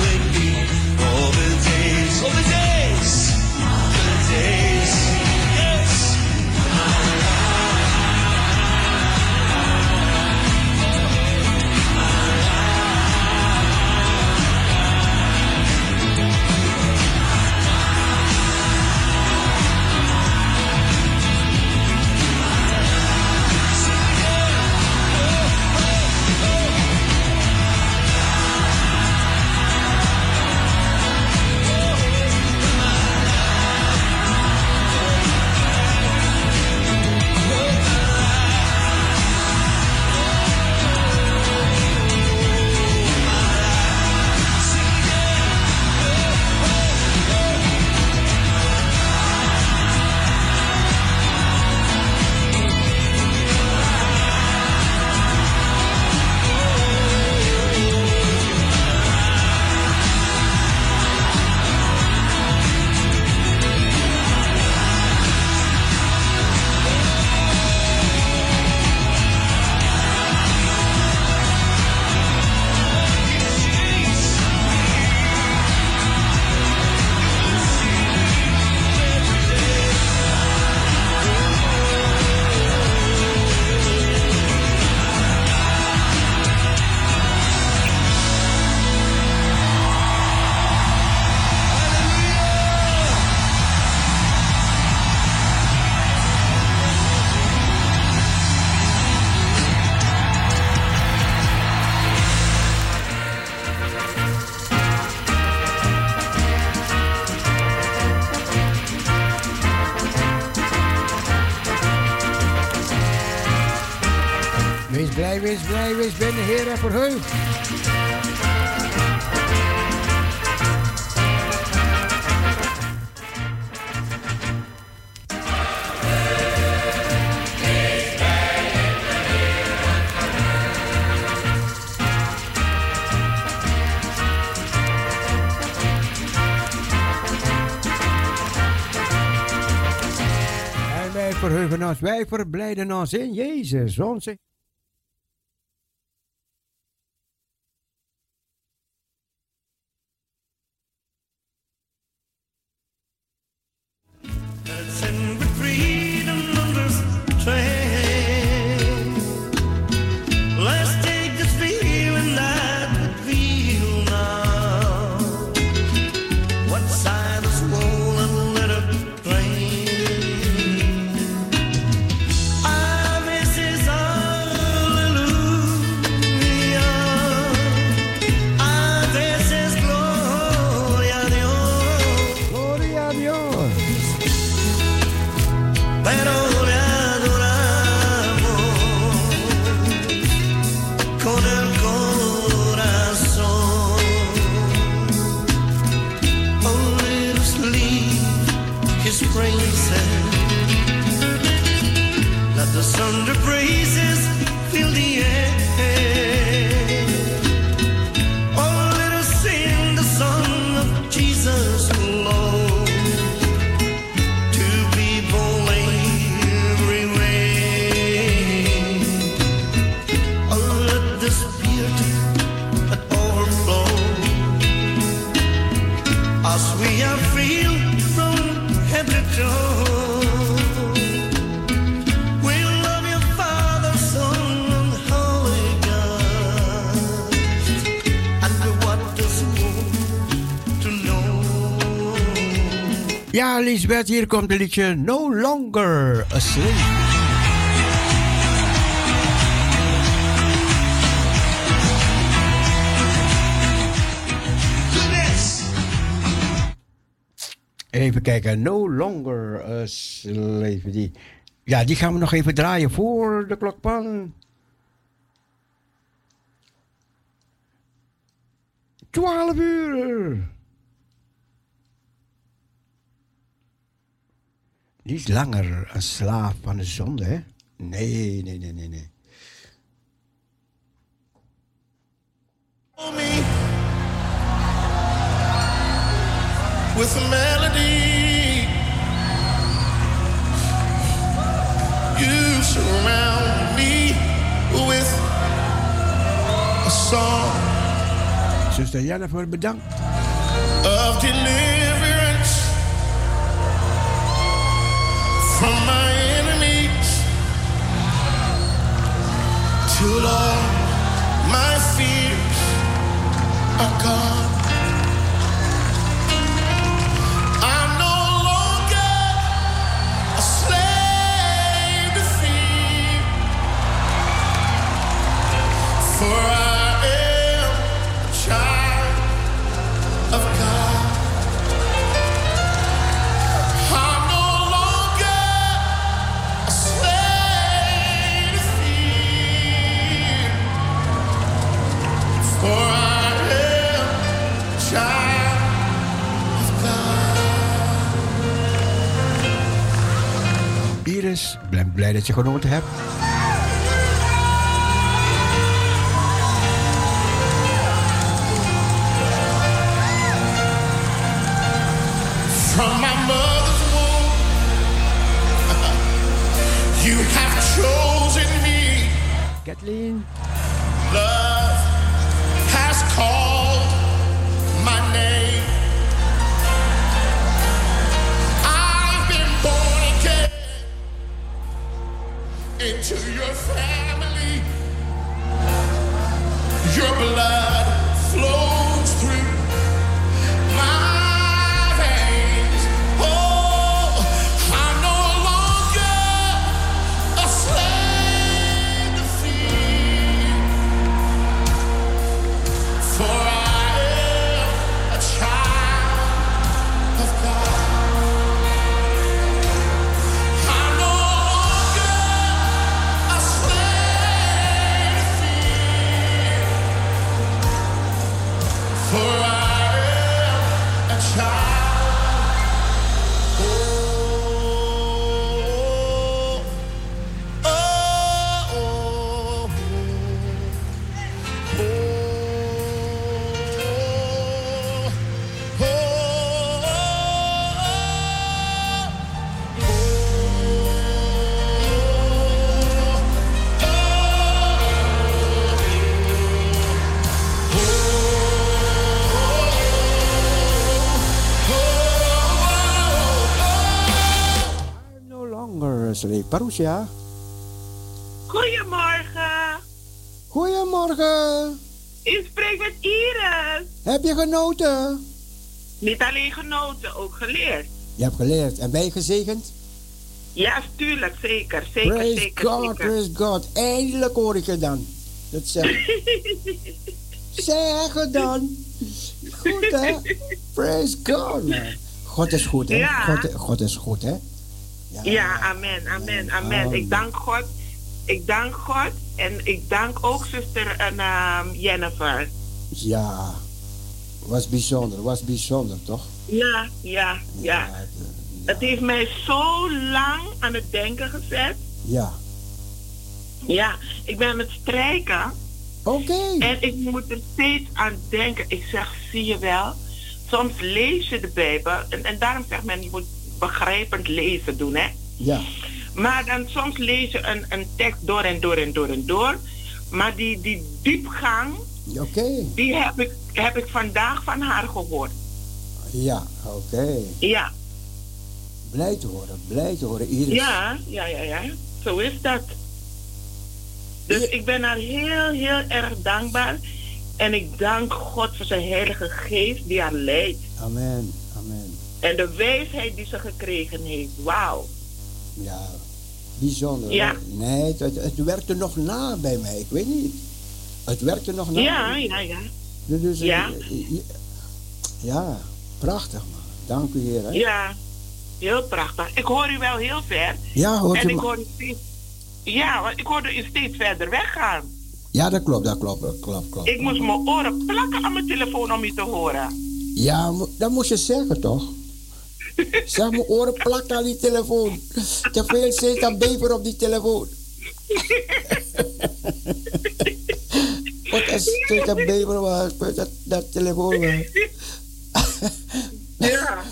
wij verheugen ons, wij verblijden ons in Jezus, onze Ja, Lisbeth, hier komt het liedje No Longer Asleep. Even kijken, No Longer Asleep. Die, ja, die gaan we nog even draaien voor de klokpan. 12 uur. Niet langer een slaaf van de zonde, hè? Nee, nee, nee, nee, nee. with a melody. You surround me with a song Zuster Jennifer, bedankt. of deliverance from my enemies till all my fears are gone. Blij dat je genoten hebt. From my mother's womb, you have chosen me. Kathleen. Parousia. Goedemorgen. Goedemorgen. Ik spreek met Iris. Heb je genoten? Niet alleen genoten, ook geleerd. Je hebt geleerd. En ben je gezegend? Ja, tuurlijk, zeker. Zeker, praise zeker, God, zeker. praise God. Eindelijk hoor ik je dan. Dat zeg Zeg het dan. Goed, hè? Praise God, man. God is goed, hè? Ja. God, God is goed, hè? Ja, amen, amen, amen. Ik dank God. Ik dank God. En ik dank ook zuster en, ehm, Jennifer. Ja. Was bijzonder, was bijzonder, toch? Ja, ja, ja. Het heeft mij zo lang aan het denken gezet. Ja. Ja, ik ben met strijken. Oké. En ik moet er steeds aan denken. Ik zeg, zie je wel, soms lees je de Bijbel. En, en daarom zegt men, je moet begrijpend lezen doen, hè. Ja. Maar dan soms lees je een, een tekst door en door en door en door. Maar die, die diepgang, Oké. die heb ik, heb ik vandaag van haar gehoord. Ja, oké. Ja, Blij te horen, blij te horen, Iris. ja, ja, ja, ja. Zo is dat. Dus ik ben haar heel, heel erg dankbaar. En ik dank God voor zijn heilige geest die haar leidt. Amen, amen. En de wijsheid die ze gekregen heeft. Wauw. Ja, bijzonder. Ja. Nee, het, het, het werkte nog na bij mij. Ik weet niet. Het werkte nog na. Ja, ja, ja. Dus, dus, Ja. eh, ja. Prachtig man. Dank u heer. Hè? Ja, heel prachtig. Ik hoor u wel heel ver. Ja, hoort en u ik hoor u steeds... Ja, want ik hoorde u steeds verder weggaan. Ja, dat klopt, dat klopt, dat klopt, klopt. Ik moest mijn oren plakken aan mijn telefoon om u te horen. Ja, dat moest je zeggen toch? Zeg mijn oren plakken aan die telefoon. Te veel zit dan bever op die telefoon. Wat is dit een bever was, dat, dat telefoon. Ja.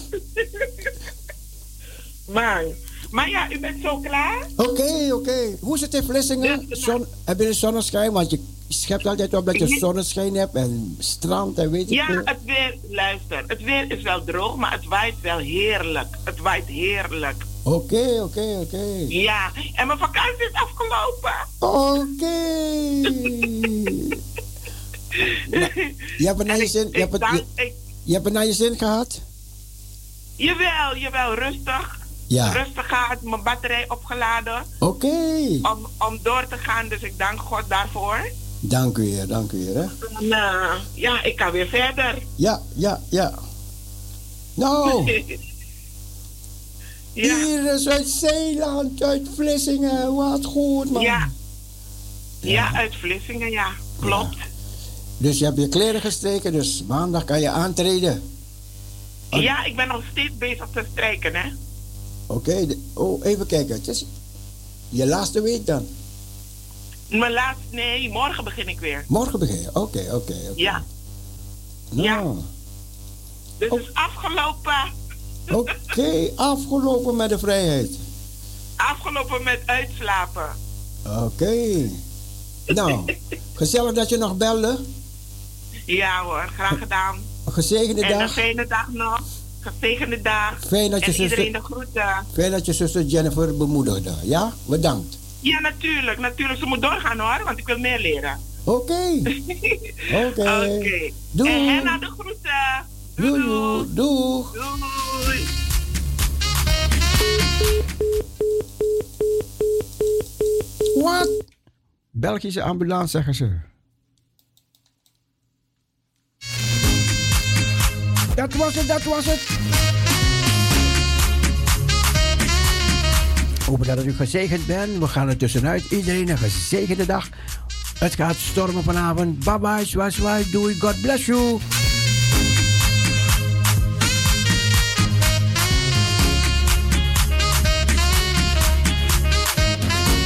Man. Maar ja, u bent zo klaar? Oké, oké. Hoe is het in Vlissingen? Zon, heb je een zonneschijn? Want je schept altijd op dat je zonneschijn hebt en strand en weet ik Ja, veel. het weer, luister, het weer is wel droog, maar het waait wel heerlijk. Het waait heerlijk. Oké, oké, oké. Ja, en mijn vakantie is afgelopen. Oké. Je hebt het naar je zin, je hebt het, je, je hebt het naar je zin gehad? jawel, jawel, rustig. Ja. Rustig gaat mijn batterij opgeladen Oké. om, om door te gaan. Dus ik dank God daarvoor. Dank u heer, dank u heer. Hè? En, eh, ja, ik kan weer verder. Ja, ja, ja. Nou, hier is uit Zeeland, uit Vlissingen. Wat goed man. Ja. Ja, uit Vlissingen, ja. Klopt. Dus je hebt je kleren gestreken, dus maandag kan je aantreden. Ja, ik ben nog steeds bezig te strijken, hè. Oké, de- oh, even kijken. Het is je laatste week dan. Mijn laatste, nee, morgen begin ik weer. Morgen begin je. Oké, oké. Ja, Nou, dus het is afgelopen. oké, afgelopen met de vrijheid. Afgelopen met uitslapen. Oké. Nou, gezellig dat je nog belde. Ja hoor, graag gedaan. Een gezegende en een dag. fijne dag nog. Gezegende dag. Fijn dat je en zuster- iedereen de groeten. Fijn dat je zuster Jennifer bemoedigde. Ja, bedankt. Ja, natuurlijk. Natuurlijk. Ze moet doorgaan hoor, want ik wil meer leren. Oké. Oké. Oké. Doei. En Henna de groeten. Doei. Doei. Doeg. Doei. Wat? Belgische ambulance, zeggen ze. Dat was het, dat was het. Hopen dat u gezegend bent. We gaan er tussenuit. Iedereen een gezegende dag. Het gaat stormen vanavond. Bye bye, zwaai. Doei. God bless you.